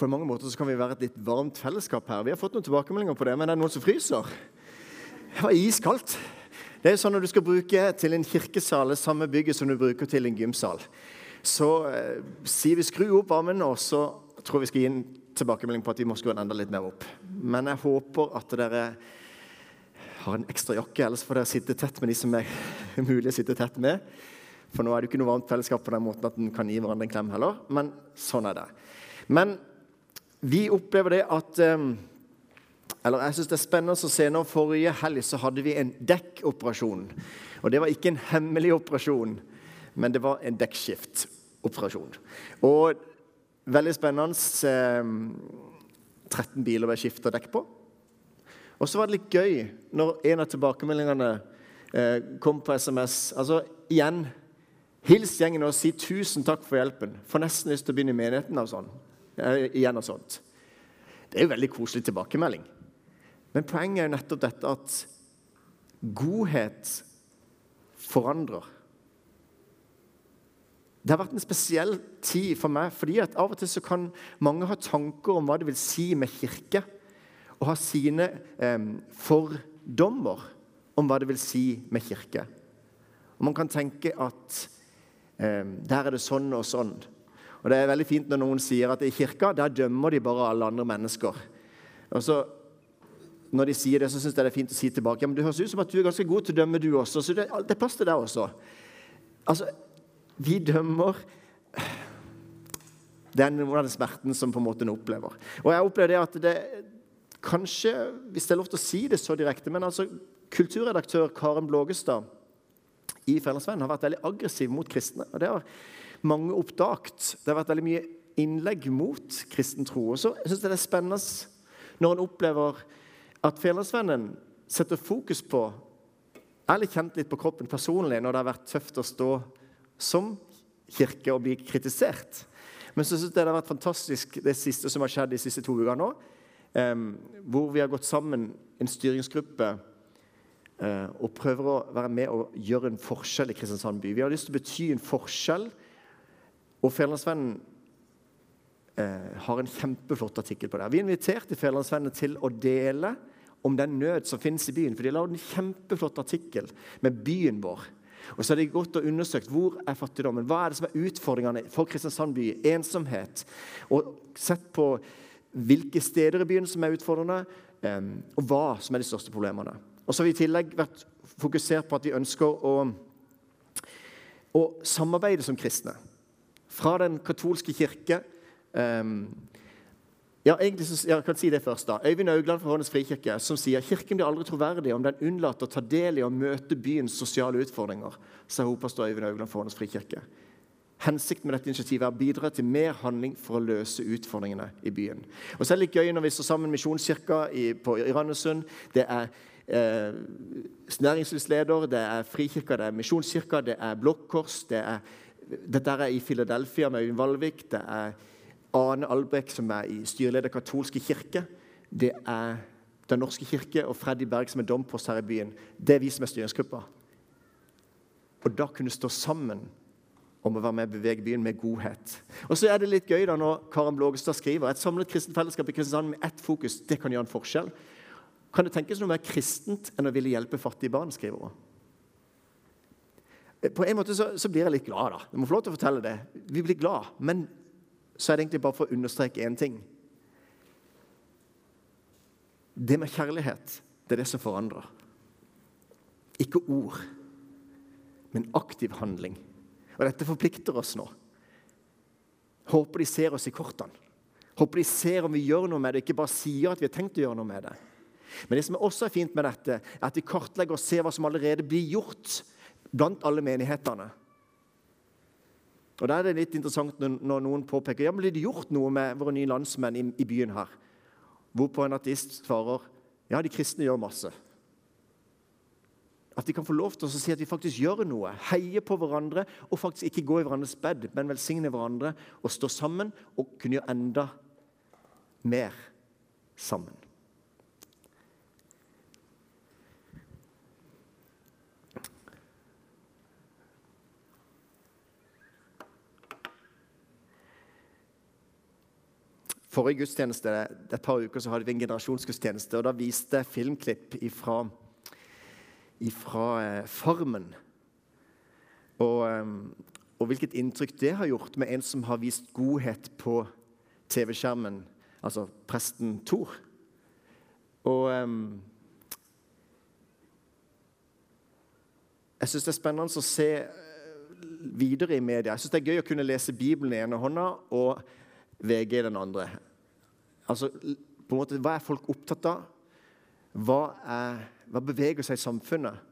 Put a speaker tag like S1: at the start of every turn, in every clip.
S1: på mange måter så kan vi være et litt varmt fellesskap her. Vi har fått noen tilbakemeldinger på det, men det er noen som fryser. Det var iskaldt. Det er jo sånn Når du skal bruke til en kirkesal det samme bygget som du bruker til en gymsal, så eh, sier vi skru opp varmen, og så tror vi skal gi en tilbakemelding på at vi må skru den enda litt mer opp. Men jeg håper at dere har en ekstra jakke, ellers får dere sitte tett med de som er mulig å sitte tett med. For nå er det jo ikke noe varmt fellesskap på den måten at en kan gi hverandre en klem heller. Men sånn er det. Men vi opplever det at eh, eller jeg synes Det er spennende å se nå Forrige helg så hadde vi en dekkoperasjon. Og Det var ikke en hemmelig operasjon, men det var en dekkskiftoperasjon. Og veldig spennende. 13 biler ble skifta dekk på. Og så var det litt gøy når en av tilbakemeldingene eh, kom på SMS. Altså igjen Hils gjengen og si tusen takk for hjelpen. Får nesten lyst til å begynne i menigheten av sånn. Eh, igjen og sånt. Det er jo veldig koselig tilbakemelding. Men poenget er jo nettopp dette at godhet forandrer. Det har vært en spesiell tid for meg, fordi at av og til så kan mange ha tanker om hva det vil si med kirke, og ha sine eh, fordommer om hva det vil si med kirke. Og Man kan tenke at eh, der er det sånn og sånn. Og Det er veldig fint når noen sier at i kirka der dømmer de bare alle andre mennesker. Og så når de sier det, så syns jeg det er fint å si tilbake. Ja, men Det høres ut som at du er ganske god til å dømme, du også. Så det, det er plass til deg også. Altså, vi dømmer er av den smerten som på en måte en opplever. Og jeg opplever det at det kanskje, hvis det er lov til å si det så direkte Men altså, kulturredaktør Karen Blågestad i Fellesvennen har vært veldig aggressiv mot kristne. og Det har mange oppdaget. Det har vært veldig mye innlegg mot kristen tro. Og så syns jeg det er spennende når en opplever at Fjellandsvennen setter fokus på eller kjent litt på kroppen personlig når det har vært tøft å stå som kirke og bli kritisert. Men så synes jeg det har vært fantastisk det siste som har skjedd de siste to ukene nå. Um, hvor vi har gått sammen en styringsgruppe uh, og prøver å være med og gjøre en forskjell i Kristiansand by. Vi har lyst til å bety en forskjell. Og Fedrelandsvennen eh, har en kjempeflott artikkel på det. Vi inviterte Fedrelandsvennene til å dele om den nød som finnes i byen. For De har lagd en kjempeflott artikkel med byen vår. Og så har de gått og undersøkt hvor er fattigdommen, hva er det som er utfordringene for Kristiansand by. Ensomhet. Og sett på hvilke steder i byen som er utfordrende, og hva som er de største problemene. Og så har vi i tillegg vært fokusert på at vi ønsker å, å samarbeide som kristne. Fra den katolske kirke um, ja, egentlig så, jeg kan si det først da. Øyvind Augland fra Hånes frikirke som sier kirken blir aldri troverdig om den unnlater å ta del i å møte byens sosiale utfordringer. sa hovedpastor Øyvind Augland fra Hånes frikirke. Hensikten med dette initiativet er å bidra til mer handling for å løse utfordringene i byen. Og så er det litt gøy når vi står sammen Misjonskirka i, på, i Randesund. Det er eh, næringslivsleder, det er Frikirka, det er Misjonskirka, det er Blå Kors. Det er, dette er i Philadelphia med Øyvind Valvik. det er Ane Albrekk, som er i styreleder katolske kirke. Det er Den norske kirke og Freddy Berg, som er domprost her i byen. Det er vi som er styringsgruppa. Og da kunne stå sammen om å være med og bevege byen med godhet. Og så er det litt gøy da når Karen Blågestad skriver et samlet kristent fellesskap i Kristiansand med ett fokus. Det kan gjøre en forskjell. Kan det tenkes noe mer kristent enn å ville hjelpe fattige barn? skriver hun. På en måte så, så blir jeg litt glad. da. Jeg må få lov til å fortelle det. Vi blir glad, men så er det egentlig bare for å understreke én ting. Det med kjærlighet, det er det som forandrer. Ikke ord, men aktiv handling. Og dette forplikter oss nå. Håper de ser oss i kortene. Håper de ser om vi gjør noe med det, ikke bare sier at vi har tenkt å gjøre noe med det. Men det som også er fint med dette, er at vi kartlegger og ser hva som allerede blir gjort blant alle menighetene. Og Da er det litt interessant når noen påpeker ja, men blir det gjort noe med våre nye landsmenn i, i byen her. Hvorpå en ateist svarer ja, de kristne gjør masse. At de kan få lov til å si at vi faktisk gjør noe, heier på hverandre og faktisk ikke gå i hverandres bed, men velsigne hverandre og stå sammen og kunne gjøre enda mer sammen. Forrige gudstjeneste, et par uker så hadde vi en generasjonsgudstjeneste. og Da viste jeg filmklipp ifra, ifra eh, Farmen. Og, eh, og, hvilket inntrykk det har gjort med en som har vist godhet på TV-skjermen, altså presten Thor. Og eh, Jeg syns det er spennende å se videre i media. Jeg syns det er gøy å kunne lese Bibelen i ene hånda og VG i den andre. Altså, på en måte, Hva er folk opptatt av? Hva, er, hva beveger seg i samfunnet?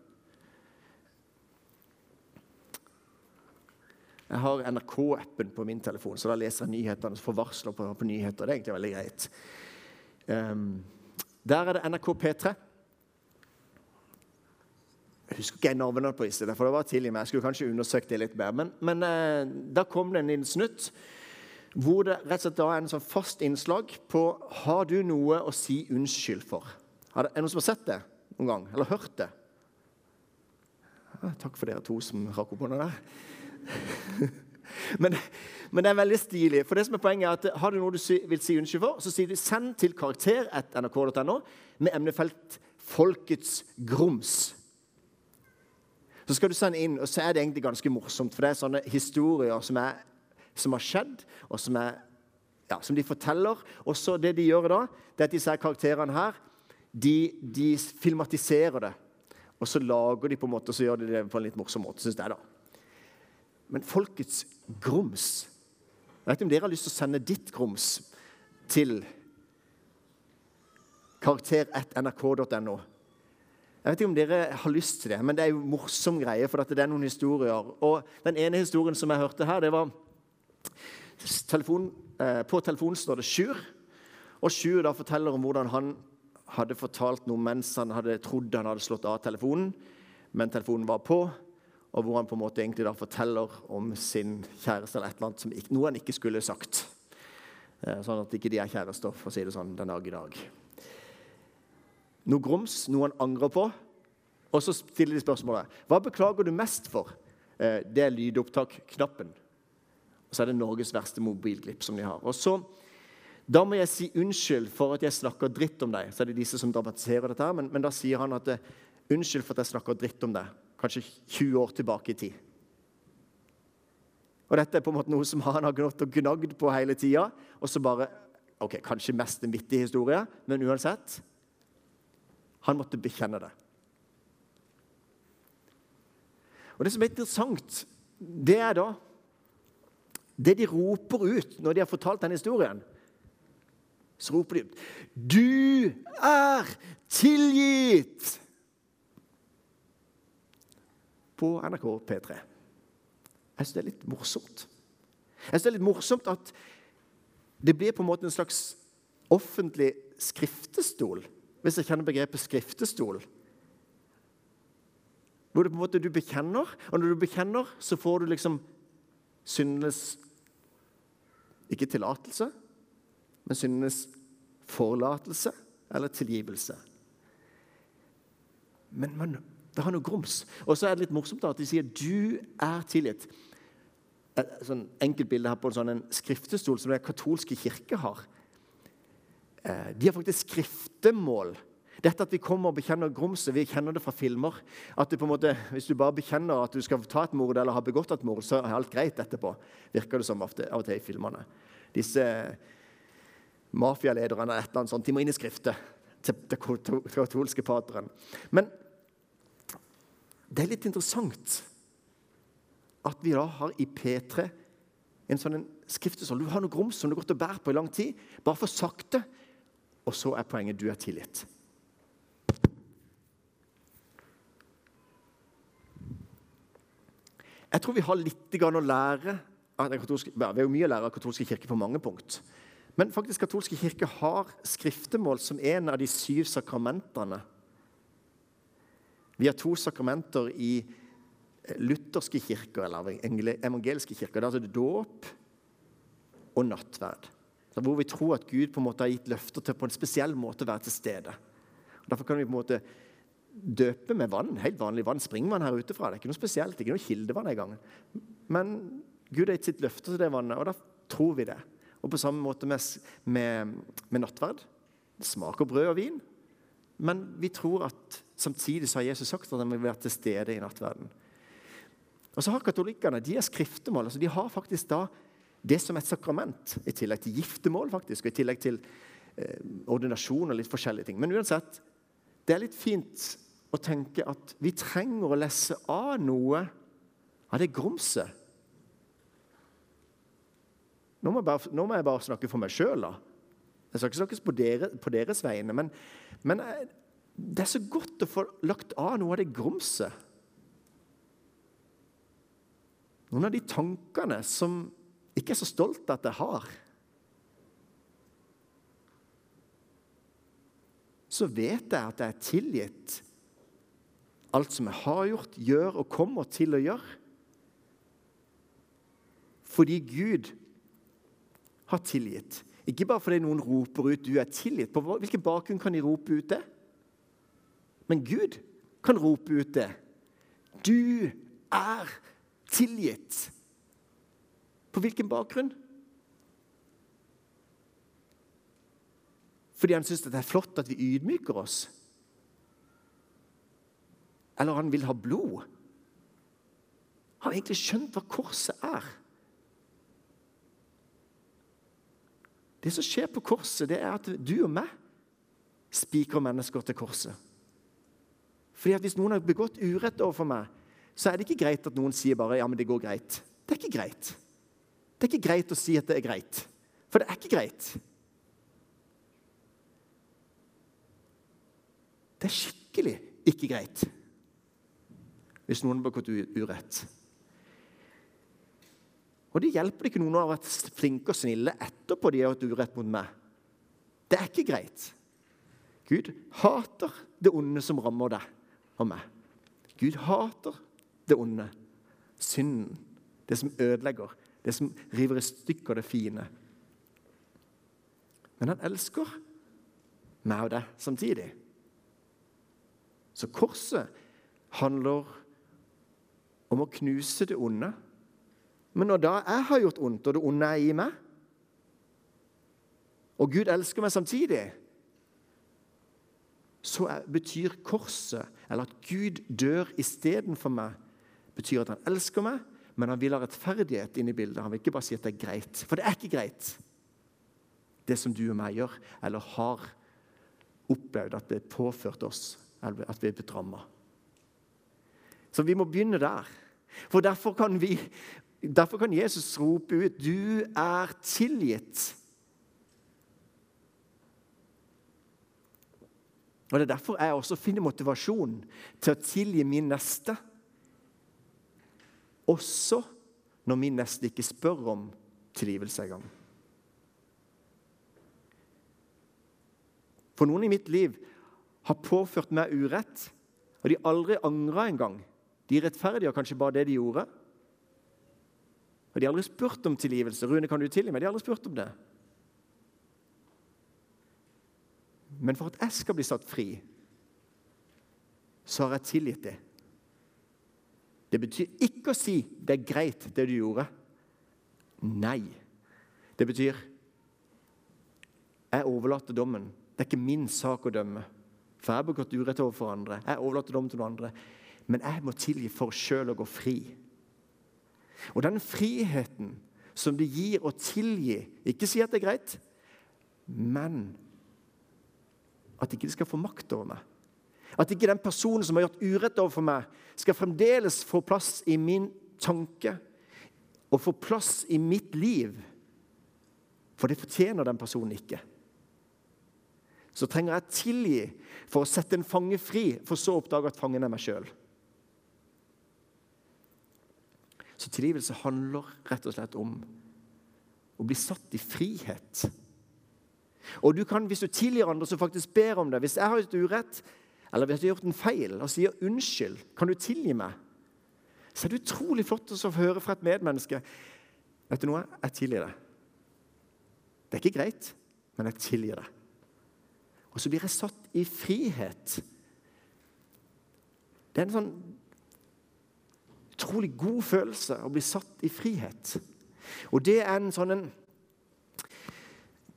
S1: Jeg har NRK-appen på min telefon, så da leser jeg nyhetene og får varsler på, på, nyheter. Det er egentlig veldig greit. Um, der er det NRK P3. Jeg husker ikke navnet på disse, for det var tidlig med. Jeg skulle kanskje undersøkt det litt mer. Men, men uh, da kom det en liten snutt hvor det rett og slett da er en sånn fast innslag på Har du noe å si unnskyld for? Er det noen som har sett det noen gang? Eller hørt det? Ja, takk for dere to som rakk opp hånda der. men, men, det er veldig stilig. For det som er Poenget er at har du noe du vil si unnskyld for, så sier du 'send til karakter.nrk.no' med emnefelt 'Folkets grums'. Så skal du sende inn, og så er det egentlig ganske morsomt. For det er sånne historier som, er, som har skjedd, og som, er, ja, som, de forteller. Og så det de gjør da, det er at disse karakterene her, de, de, filmatiserer det. Og så lager de på en måte, og så gjør de det på en litt morsom måte, syns jeg. da. Men folkets grums Jeg vet ikke om dere har lyst til å sende ditt grums til karakter1nrk.no. Jeg vet ikke om dere har lyst til det, men det er jo morsom greie. for det er noen historier. Og Den ene historien som jeg hørte her, det var telefon, eh, På telefonen står det Sjur. Og Sjur da forteller om hvordan han hadde fortalt noe mens han hadde trodd han hadde slått av telefonen, men telefonen var på. Og hvor han på en måte egentlig da forteller om sin kjæreste eller et eller annet som ikke, noe han ikke skulle sagt. Eh, sånn at ikke de er kjærester, for å si det sånn, den dag i dag noe grums, noe han angrer på. Og så stiller de spørsmålet hva beklager du mest for. Eh, det er lydopptak-knappen. Og så er det Norges verste mobilglipp som de har. Og så, Da må jeg si unnskyld for at jeg snakker dritt om deg. Så er det disse som dramatiserer dette men, men da sier han at eh, unnskyld for at jeg snakker dritt om deg. Kanskje 20 år tilbake i tid. Og Dette er på en måte noe som han har gnått og gnagd på hele tida. Og så bare ok, Kanskje mest en vittig historie, men uansett han måtte bekjenne det. Og Det som er interessant, det er da Det de roper ut når de har fortalt denne historien, så roper de ut 'Du er tilgitt!' på NRK P3. Jeg syns det er litt morsomt. Jeg synes det er litt morsomt at det blir på en måte en slags offentlig skriftestol hvis jeg kjenner begrepet skriftestol. Hvor det på en måte du bekjenner, og når du bekjenner, så får du liksom syndenes Ikke tillatelse, men syndenes forlatelse eller tilgivelse. Men men det har noe grums. Og så er det litt morsomt da, at de sier 'du er tilgitt'. Et sånn enkelt bilde her på en sånn skriftestol som den katolske kirke har. Eh, de har faktisk skriftemål. Dette at vi kommer og bekjenner grumset, vi kjenner det fra filmer. At det på en måte, Hvis du bare bekjenner at du skal ta et mord eller har begått et mord, så er alt greit etterpå. Virker det som av og til i filmene. Disse mafialederne eller et eller annet sånt, de må inn i skriftet til den katolske pateren. Men det er litt interessant at vi da har i P3 en sånn skriftesål. Du har noe grums som du har gått og bært på i lang tid. Bare for sakte og så er poenget du er tilgitt. Jeg tror vi har litt å lære av den katolske, Vi har jo mye å lære av katolske kirke på mange punkt. Men faktisk katolske kirke har skriftemål som en av de syv sakramentene. Vi har to sakramenter i lutherske kirker, eller evangeliske kirker. Det er altså dåp og nattverd hvor vi tror at Gud på en måte har gitt løfter til på en spesiell måte å være til stede. Derfor kan vi på en måte døpe med vann. Helt vanlig vann. Springvann her ute fra. Det er ikke noe spesielt. det er ikke noe kildevann engang. Men Gud har gitt sitt løfte til det vannet, og da tror vi det. Og på samme måte med, med, med nattverd. Det smaker brød og vin, men vi tror at samtidig så har Jesus sagt at han vil være til stede i nattverden. Og så har Katolikkene de er skriftemål. altså De har faktisk da det som et sakrament, i tillegg til giftermål faktisk, og i tillegg til eh, ordinasjon og litt forskjellige ting. Men uansett, det er litt fint å tenke at vi trenger å lese av noe av det grumset. Nå nå må, jeg bare snakke for meg sjøl, da. Jeg skal ikke snakkes på, dere, på deres vegne. Men, men, eh, det er så godt å få lagt av noe av det grumset. Noen av de tankene som ikke er så stolt at jeg har. Så vet jeg at jeg er tilgitt alt som jeg har gjort, gjør og kommer til å gjøre. Fordi Gud har tilgitt. Ikke bare fordi noen roper ut 'du er tilgitt'. På hvilken bakgrunn kan de rope ut det? Men Gud kan rope ut det. Du er tilgitt. På hvilken bakgrunn? Fordi han syns det er flott at vi ydmyker oss? Eller han vil ha blod? Har vi egentlig skjønt hva korset er? Det som skjer på korset, det er at du og meg spikrer mennesker til korset. Fordi at Hvis noen har begått urett overfor meg, så er det ikke greit at noen sier bare ja, men det går greit. Det er ikke greit. Det er ikke greit å si at det er greit, for det er ikke greit. Er skikkelig ikke greit hvis noen har begått urett. Og det hjelper ikke noen å ha vært flinke og snille etterpå de har hatt urett mot meg. Det er ikke greit. Gud hater det onde som rammer deg og meg. Gud hater det onde, synden, det som ødelegger, det som river i stykker det fine. Men han elsker meg og deg samtidig. Så korset handler om å knuse det onde. Men når da jeg har gjort ondt, og det onde er i meg, og Gud elsker meg samtidig, så betyr korset, eller at Gud dør istedenfor meg, betyr at han elsker meg, men han vil ha rettferdighet inn i bildet. Han vil ikke bare si at det er greit. For det er ikke greit, det som du og meg gjør, eller har opplevd at det er påført oss, at vi er blitt ramma. Så vi må begynne der. For derfor kan, vi, derfor kan Jesus rope ut 'Du er tilgitt'. Og Det er derfor jeg også finner motivasjon til å tilgi min neste. Også når min neste ikke spør om tilgivelse engang. For noen i mitt liv har påført meg urett, og de aldri angra engang. De rettferdiggjør kanskje bare det de gjorde. Og de har aldri spurt om tilgivelse. 'Rune, kan du tilgi meg?' De har aldri spurt om det. Men for at jeg skal bli satt fri, så har jeg tilgitt det. Det betyr ikke å si 'det er greit, det du gjorde'. Nei. Det betyr 'jeg overlater dommen'. Det er ikke min sak å dømme. For jeg har begått urett overfor andre. Jeg overlater dom til noen andre. Men jeg må tilgi for sjøl å gå fri. Og den friheten som det gir å tilgi Ikke si at det er greit, men at ikke det skal få makt over meg. At ikke den personen som har gjort urett overfor meg, skal fremdeles få plass i min tanke og få plass i mitt liv. For det fortjener den personen ikke. Så trenger jeg tilgi for å sette en fange fri, for så å oppdage at fangen er meg sjøl. Så tilgivelse handler rett og slett om å bli satt i frihet. Og du kan, Hvis du tilgir andre som faktisk ber om det Hvis jeg har gjort urett, eller hvis jeg har gjort en feil, og sier 'unnskyld, kan du tilgi meg', så er det utrolig flott å høre fra et medmenneske 'Vet du noe? Jeg tilgir deg.' Det er ikke greit, men jeg tilgir deg. Og så blir jeg satt i frihet. Det er en sånn utrolig god følelse å bli satt i frihet. Og det er en sånn en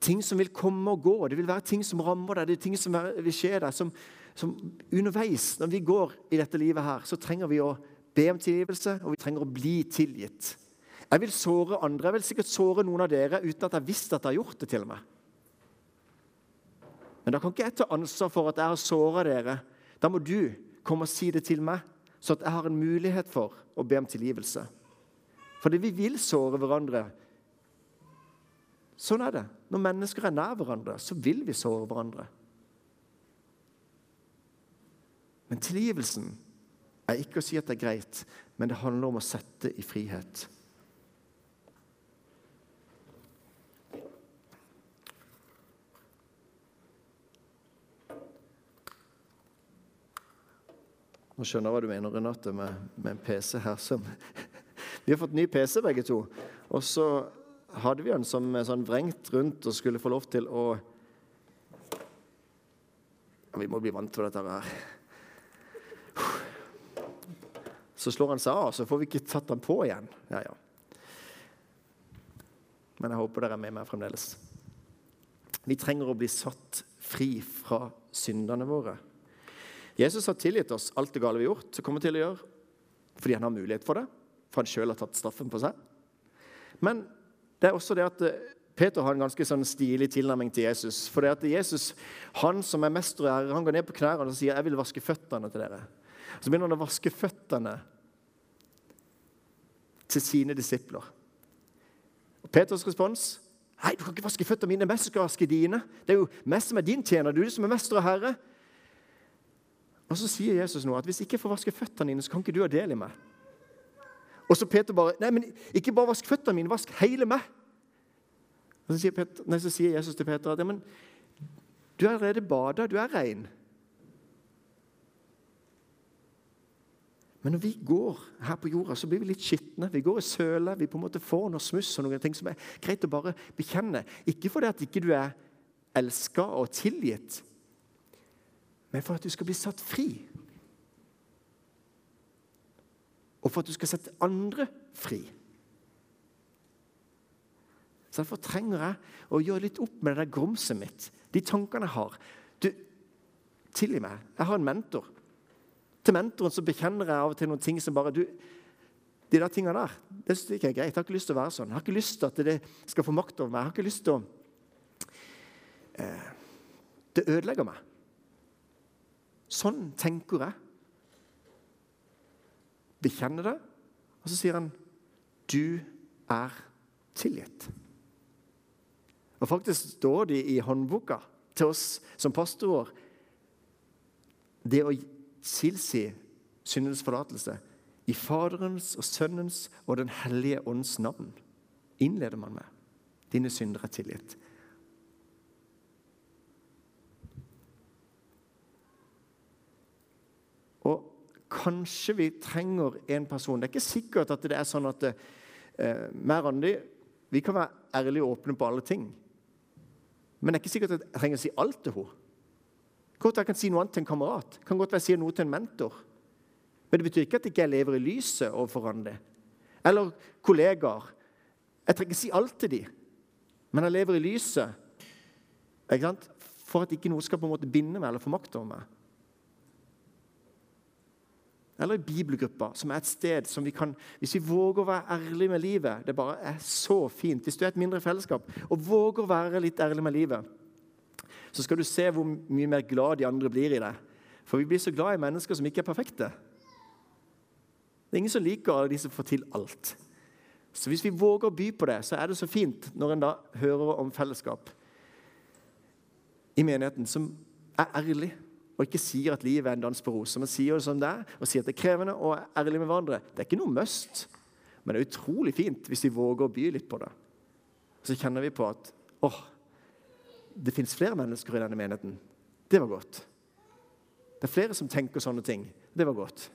S1: ting som vil komme og gå. Det vil være ting som rammer deg, det er ting som vil skje deg. Som, som underveis, når vi går i dette livet her, så trenger vi å be om tilgivelse, og vi trenger å bli tilgitt. Jeg vil såre andre. Jeg vil sikkert såre noen av dere uten at jeg visste at jeg har gjort det. til meg. Men da kan ikke jeg ta ansvar for at jeg har såra dere. Da må du komme og si det til meg, så at jeg har en mulighet for å be om tilgivelse. Fordi vi vil såre hverandre. Sånn er det. Når mennesker er nær hverandre, så vil vi såre hverandre. Men tilgivelsen er ikke å si at det er greit, men det handler om å sette i frihet. Nå skjønner jeg hva du mener, Renate, med, med en PC her som Vi har fått ny PC, begge to. Og så hadde vi den som sånn vrengt rundt og skulle få lov til å Vi må bli vant til dette her. Så slår han seg av, så får vi ikke tatt han på igjen. Ja, ja. Men jeg håper dere er med meg fremdeles. Vi trenger å bli satt fri fra syndene våre. Jesus har tilgitt oss alt det gale vi har gjort, som kommer til å gjøre, fordi han har mulighet for det. For han sjøl har tatt straffen på seg. Men det er også det at eh, Peter har en ganske sånn stilig tilnærming til Jesus. For det at Jesus, han som er mester og ære, han går ned på knærne og sier 'Jeg vil vaske føttene til dere'. Så begynner han å vaske føttene til sine disipler. Og Peters respons Nei, du kan ikke vaske føttene mine. Mest skal vaske dine. Det er jo mest som er din tjener. Du er som er mester og herre. Og Så sier Jesus nå at hvis ikke jeg får vaske føttene dine, så kan ikke du ha del i meg. Og så Peter bare Nei, men ikke bare vask føttene mine, vask hele meg. Og så sier, Peter, nei, så sier Jesus til Peter at ja, men du er allerede bada, du er rein. Men når vi går her på jorda, så blir vi litt skitne. Vi går i søle. Vi på en måte får noe smuss og noen ting som er greit å bare bekjenne. Ikke fordi at ikke du er elska og tilgitt, men for at du skal bli satt fri. Og for at du skal sette andre fri. Så Derfor trenger jeg å gjøre litt opp med det der grumset mitt, de tankene jeg har. Du, Tilgi meg. Jeg har en mentor. Til mentoren så bekjenner jeg av og til noen ting som bare du, De der tingene der det synes jeg ikke er greit. Jeg har ikke lyst til å være sånn. Jeg har ikke lyst til at det skal få makt over meg. Jeg har ikke lyst til å eh, Det ødelegger meg. Sånn tenker jeg. Bekjenner det, og så sier han 'Du er tilgitt'. Og Faktisk står det i håndboka til oss som pastorer det å tilsi syndens forlatelse i Faderens og Sønnens og Den hellige ånds navn, innleder man med. Dine syndere er tilgitt. Og kanskje vi trenger en person Det er ikke sikkert at det er sånn at eh, meg Randi vi kan være ærlige og åpne på alle ting. Men det er ikke sikkert at jeg trenger å si alt til henne. Godt jeg kan si noe annet til en kamerat. Kan godt være si noe til en mentor. Men det betyr ikke at jeg ikke lever i lyset overfor andre. Eller kollegaer. Jeg trenger ikke si alt til dem, men jeg lever i lyset for at ikke noe skal på en måte binde meg eller få makt over meg. Eller i bibelgruppa, som er et sted som vi kan Hvis vi våger å være ærlige med livet Det bare er så fint. Hvis du er et mindre fellesskap og våger å være litt ærlig med livet, så skal du se hvor mye mer glad de andre blir i deg. For vi blir så glad i mennesker som ikke er perfekte. Det er ingen som liker alle de som får til alt. Så hvis vi våger å by på det, så er det så fint når en da hører om fellesskap i menigheten som er ærlig og ikke sier at livet er en dans på roser, men sier det som det er, og sier at det er krevende og ærlig med hverandre. Det er ikke noe must, men det er utrolig fint hvis vi våger å by litt på det. Så kjenner vi på at åh, det fins flere mennesker i denne menigheten. Det var godt. Det er flere som tenker sånne ting. Det var godt.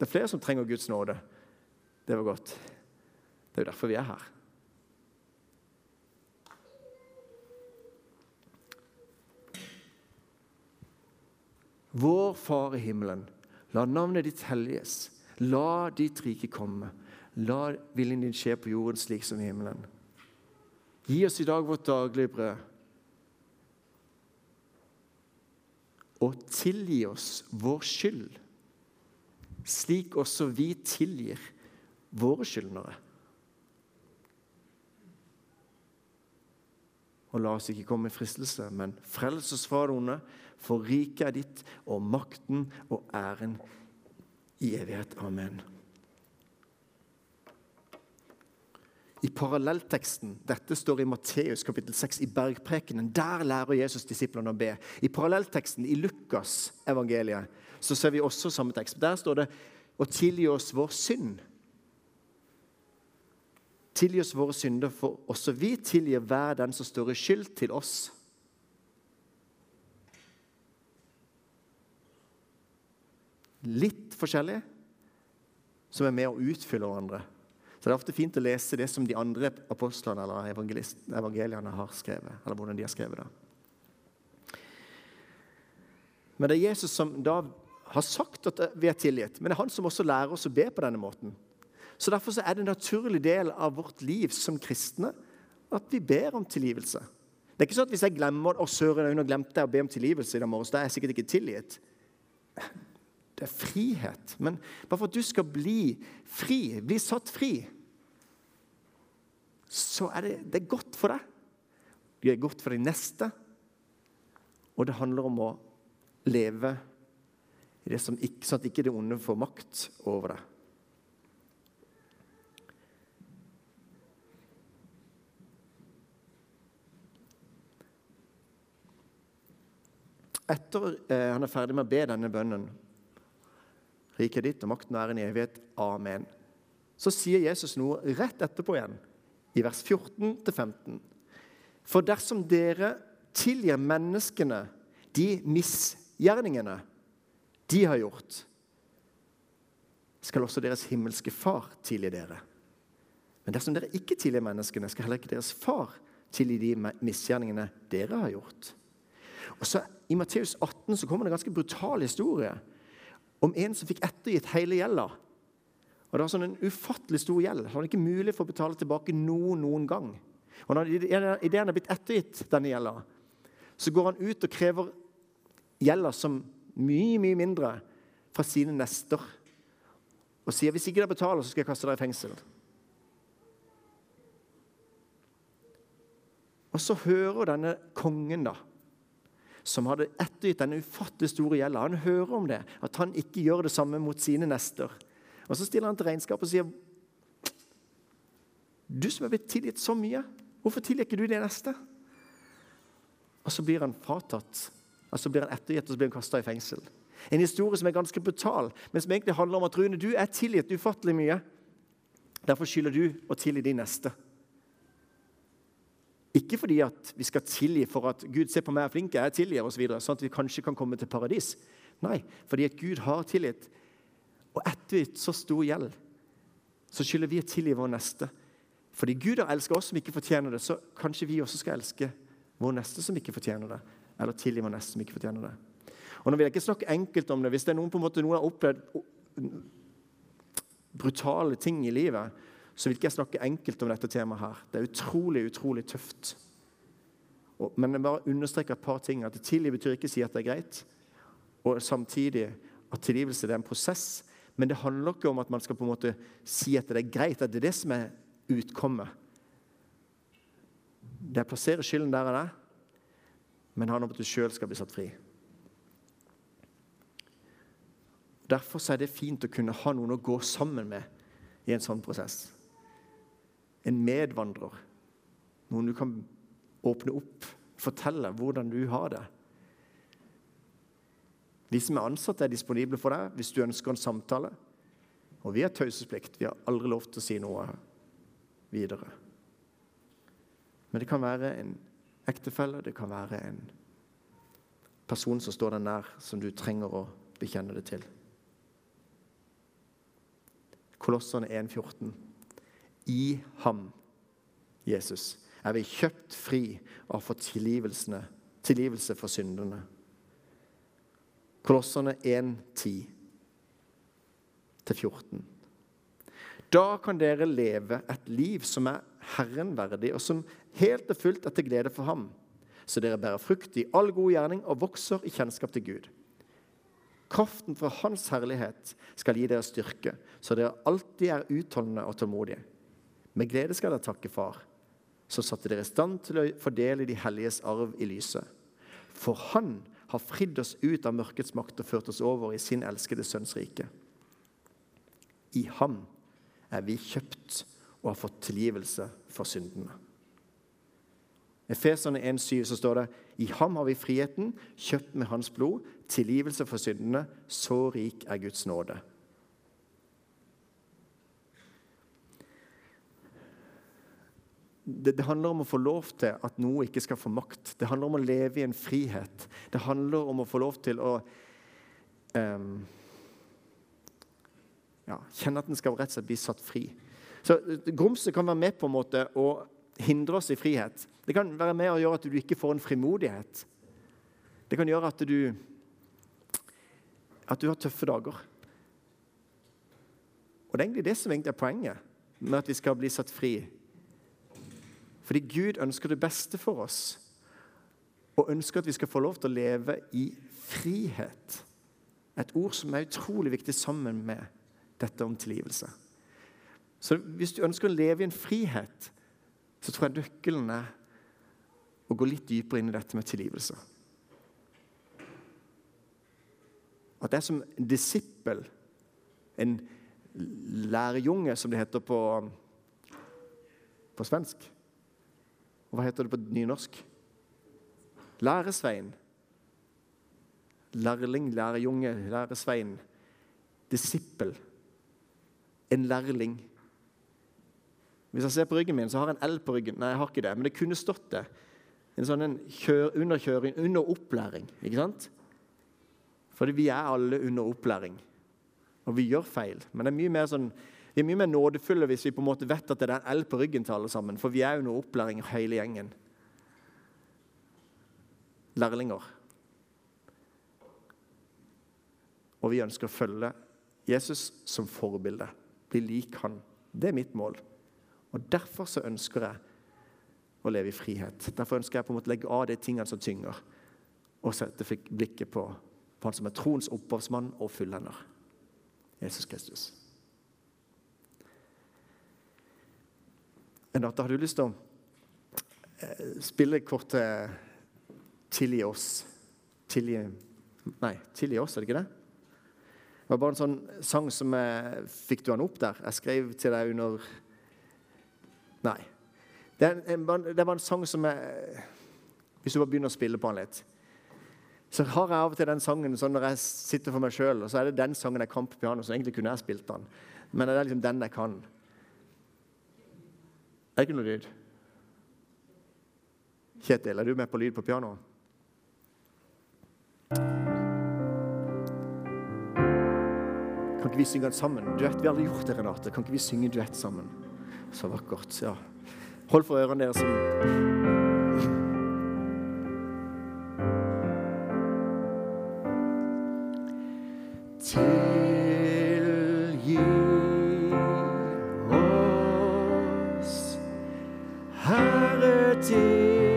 S1: Det er flere som trenger Guds nåde. Det var godt. Det er jo derfor vi er her. Vår Far i himmelen. La navnet ditt helliges. La ditt rike komme. La viljen din skje på jorden slik som i himmelen. Gi oss i dag vårt daglige brød. Og tilgi oss vår skyld, slik også vi tilgir våre skyldnere. Og la oss ikke komme i fristelse, men frels oss fra det onde, for riket er ditt, og makten og æren i evighet. Amen. I parallellteksten, dette står i Matteus kapittel 6, i bergprekenen, der lærer Jesus disiplene å be. I parallellteksten i Lukas evangeliet så ser vi også samme tekst. Der står det å tilgi oss vår synd. Tilgi oss våre synder, for også vi tilgir hver den som står i skyld til oss. Litt forskjellig, som er med å utfylle hverandre. Så det er ofte fint å lese det som de andre apostlene eller evangeliene har skrevet. eller hvordan de har skrevet det. Men det er Jesus som da har sagt at vi er tilgitt. Men det er han som også lærer oss å be på denne måten. Så Derfor så er det en naturlig del av vårt liv som kristne at vi ber om tilgivelse. Det er ikke sånn at Hvis jeg glemmer å søren, nå glemte deg å be om tilgivelse i dag morges, da er jeg sikkert ikke tilgitt. Det er frihet. Men bare for at du skal bli fri, bli satt fri, så er det, det er godt for deg. Det er godt for de neste. Og det handler om å leve i det som ikke, sånn at ikke det onde får makt over deg. Etter eh, han er ferdig med å be denne bønnen Riket ditt og makten og æren i evighet. Amen. Så sier Jesus noe rett etterpå igjen, i vers 14-15. For dersom dere tilgir menneskene de misgjerningene de har gjort, skal også deres himmelske far tilgi dere. Men dersom dere ikke tilgir menneskene, skal heller ikke deres far tilgi de misgjerningene dere har gjort. Og så I Matteus 18 så kommer det en ganske brutal historie om en som fikk ettergitt hele gjelda. Og Det var sånn en ufattelig stor gjeld. Han hadde ikke mulig for å betale tilbake noen noen gang. Og når Idet han er blitt ettergitt denne gjelda, så går han ut og krever gjelda som mye, mye mindre fra sine nester. Og sier hvis ikke dere betaler, så skal jeg kaste dere i fengsel. Og så hører denne kongen da, som hadde ettergitt denne ufattelig store gjelda. Han hører om det, at han ikke gjør det samme mot sine nester. Og Så stiller han til regnskap og sier Du som er blitt tilgitt så mye, hvorfor tilgir ikke du det neste? Og så blir han fratatt, og så blir han ettergitt og så blir han kasta i fengsel. En historie som er ganske brutal, men som egentlig handler om at Rune, du er tilgitt ufattelig mye. Derfor skylder du å tilgi de neste. Ikke fordi at vi skal tilgi for at Gud ser på meg er flink, jeg tilgir osv., så videre, sånn at vi kanskje kan komme til paradis. Nei, fordi at Gud har tilgitt. Og ettergitt så stor gjeld, så skylder vi å tilgi vår neste. Fordi Gud har elsket oss som ikke fortjener det, så kanskje vi også skal elske vår neste som ikke fortjener det. Eller tilgi vår neste som ikke fortjener det. Og nå vil jeg ikke snakke enkelt om det. Hvis det er noen på en måte, noen har opplevd brutale ting i livet, så vil ikke jeg snakke enkelt om dette temaet her. Det er utrolig, utrolig tøft. Men jeg bare understreker et par ting. At tilgi betyr ikke å si at det er greit. Og samtidig at tilgivelse er en prosess. Men det handler ikke om at man skal på en måte si at det er greit. At det er det som er utkommet. Det er plassere skylden der og der, men handler om at du sjøl skal bli satt fri. Derfor er det fint å kunne ha noen å gå sammen med i en sånn prosess en medvandrer. Noen du kan åpne opp, fortelle hvordan du har det. De som er ansatte, er disponible for deg hvis du ønsker en samtale. Og vi har taushetsplikt. Vi har aldri lov til å si noe videre. Men det kan være en ektefelle, det kan være en person som står deg nær, som du trenger å bekjenne det til. Kolossene 1,14. I ham, Jesus, er vi kjøpt fri og har tilgivelse for syndene. Kolosserne 1, 10-14. Da kan dere leve et liv som er Herren verdig, og som helt og fullt er til glede for ham, så dere bærer frukt i all god gjerning og vokser i kjennskap til Gud. Kraften fra Hans herlighet skal gi dere styrke, så dere alltid er utholdende og tålmodige. Med glede skal dere takke Far, som satte dere i stand til å fordele de helliges arv i lyset. For Han har fridd oss ut av mørkets makt og ført oss over i sin elskede Sønns rike. I ham er vi kjøpt og har fått tilgivelse for syndene. Efeserne 1,7 så står det i ham har vi friheten, kjøpt med hans blod, tilgivelse for syndene. Så rik er Guds nåde. Det, det, handler om å få lov til at noe ikke skal få makt. Det handler om å leve i en frihet. Det handler om å få lov til å um, ja, kjenne at en skal rett og slett bli satt fri. Så Grumset kan være med på en måte å hindre oss i frihet. Det kan være med å gjøre at du ikke får en frimodighet. Det kan gjøre at du at du har tøffe dager. Og Det er egentlig det som egentlig er poenget med at vi skal bli satt fri. Fordi Gud ønsker det beste for oss og ønsker at vi skal få lov til å leve i frihet. Et ord som er utrolig viktig sammen med dette om tilgivelse. Så hvis du ønsker å leve i en frihet, så tror jeg nøkkelen er å gå litt dypere inn i dette med tilgivelse. At er som disippel, en lærejunge som det heter på, på svensk. Hva heter det på nynorsk? Læresvein. Lærling, lærejunge, læresvein. Disippel. En lærling. Hvis jeg ser på ryggen min, så har jeg en L på ryggen. Nei, jeg har ikke det, men det kunne stått det. En sånn en kjør, underkjøring, under opplæring. ikke sant? Fordi vi er alle under opplæring. Og vi gjør feil. Men det er mye mer sånn, vi er mye mer nådefulle hvis vi på en måte vet at det er en L på ryggen til alle sammen. For vi er under opplæring hele gjengen. Lærlinger. Og vi ønsker å følge Jesus som forbilde. Bli lik han. Det er mitt mål. Og Derfor så ønsker jeg å leve i frihet. Derfor ønsker jeg på en måte å legge av de tingene som tynger, og sette blikket på, på han som er troens opphavsmann og fullender. Jesus Kristus. Renate, har du lyst til å eh, spille kortet til 'Tilgi oss'? Tilgi Nei, 'Tilgi oss', er det ikke det? Det var bare en sånn sang som jeg Fikk du den opp der? Jeg skrev til deg under Nei. Det, en, det var en sang som jeg Hvis du bare begynner å spille på den litt Så har jeg av og til den sangen sånn når jeg sitter for meg sjøl, og så er det den sangen jeg kan på piano, så egentlig kunne jeg spilt den. Men det er liksom den jeg kan. Er ikke noe lyd? Kjetil, er du med på lyd på pianoet? Kan ikke vi synge den sammen? Duett. Vi har aldri gjort det, Renate. Kan ikke vi synge duett sammen? Så vakkert. Ja. Hold for ørene deres. Herre,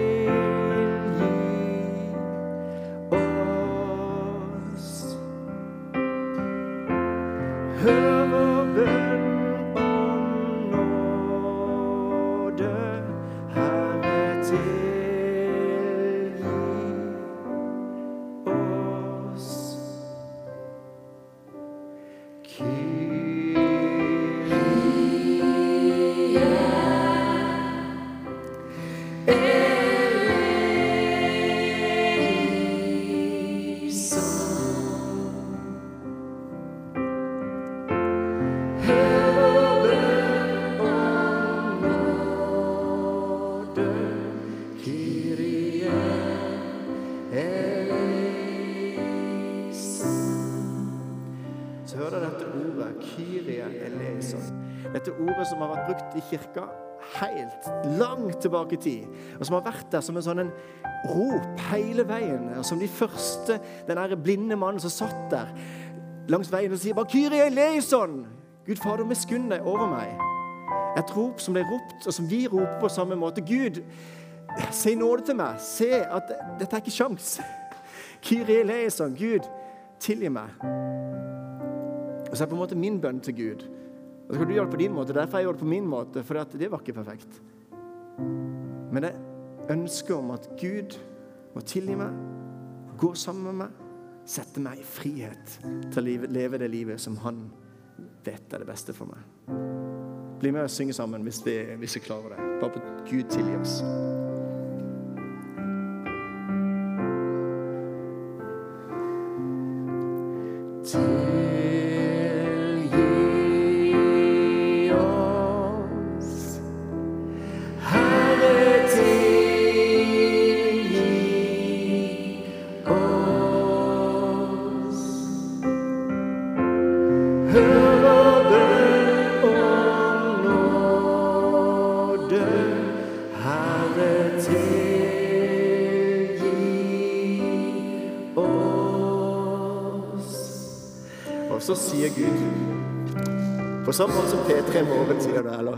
S1: kirka helt langt tilbake i tid, og som har vært der som en sånn en rop hele veien. Som de første, den der blinde mannen som satt der langs veien og sier bare 'Kyrie eleison!' Gud Fader, miskunn deg over meg. Et rop som ble ropt, og som vi roper på samme måte. Gud, si nåde til meg. Se at dette er ikke sjans. Kyrie eleison. Gud, tilgi meg. Og så er det på en måte min bønn til Gud. Og så kan du gjøre det på din måte. Derfor jeg gjør det på min måte, for det var ikke perfekt. Men det ønsket om at Gud må tilgi meg, gå sammen med meg, sette meg i frihet til å leve det livet som han vet er det beste for meg. Bli med og synge sammen hvis vi, hvis vi klarer det. Bare på Gud tilgi oss. På så må som P3 Morgen sier det, eller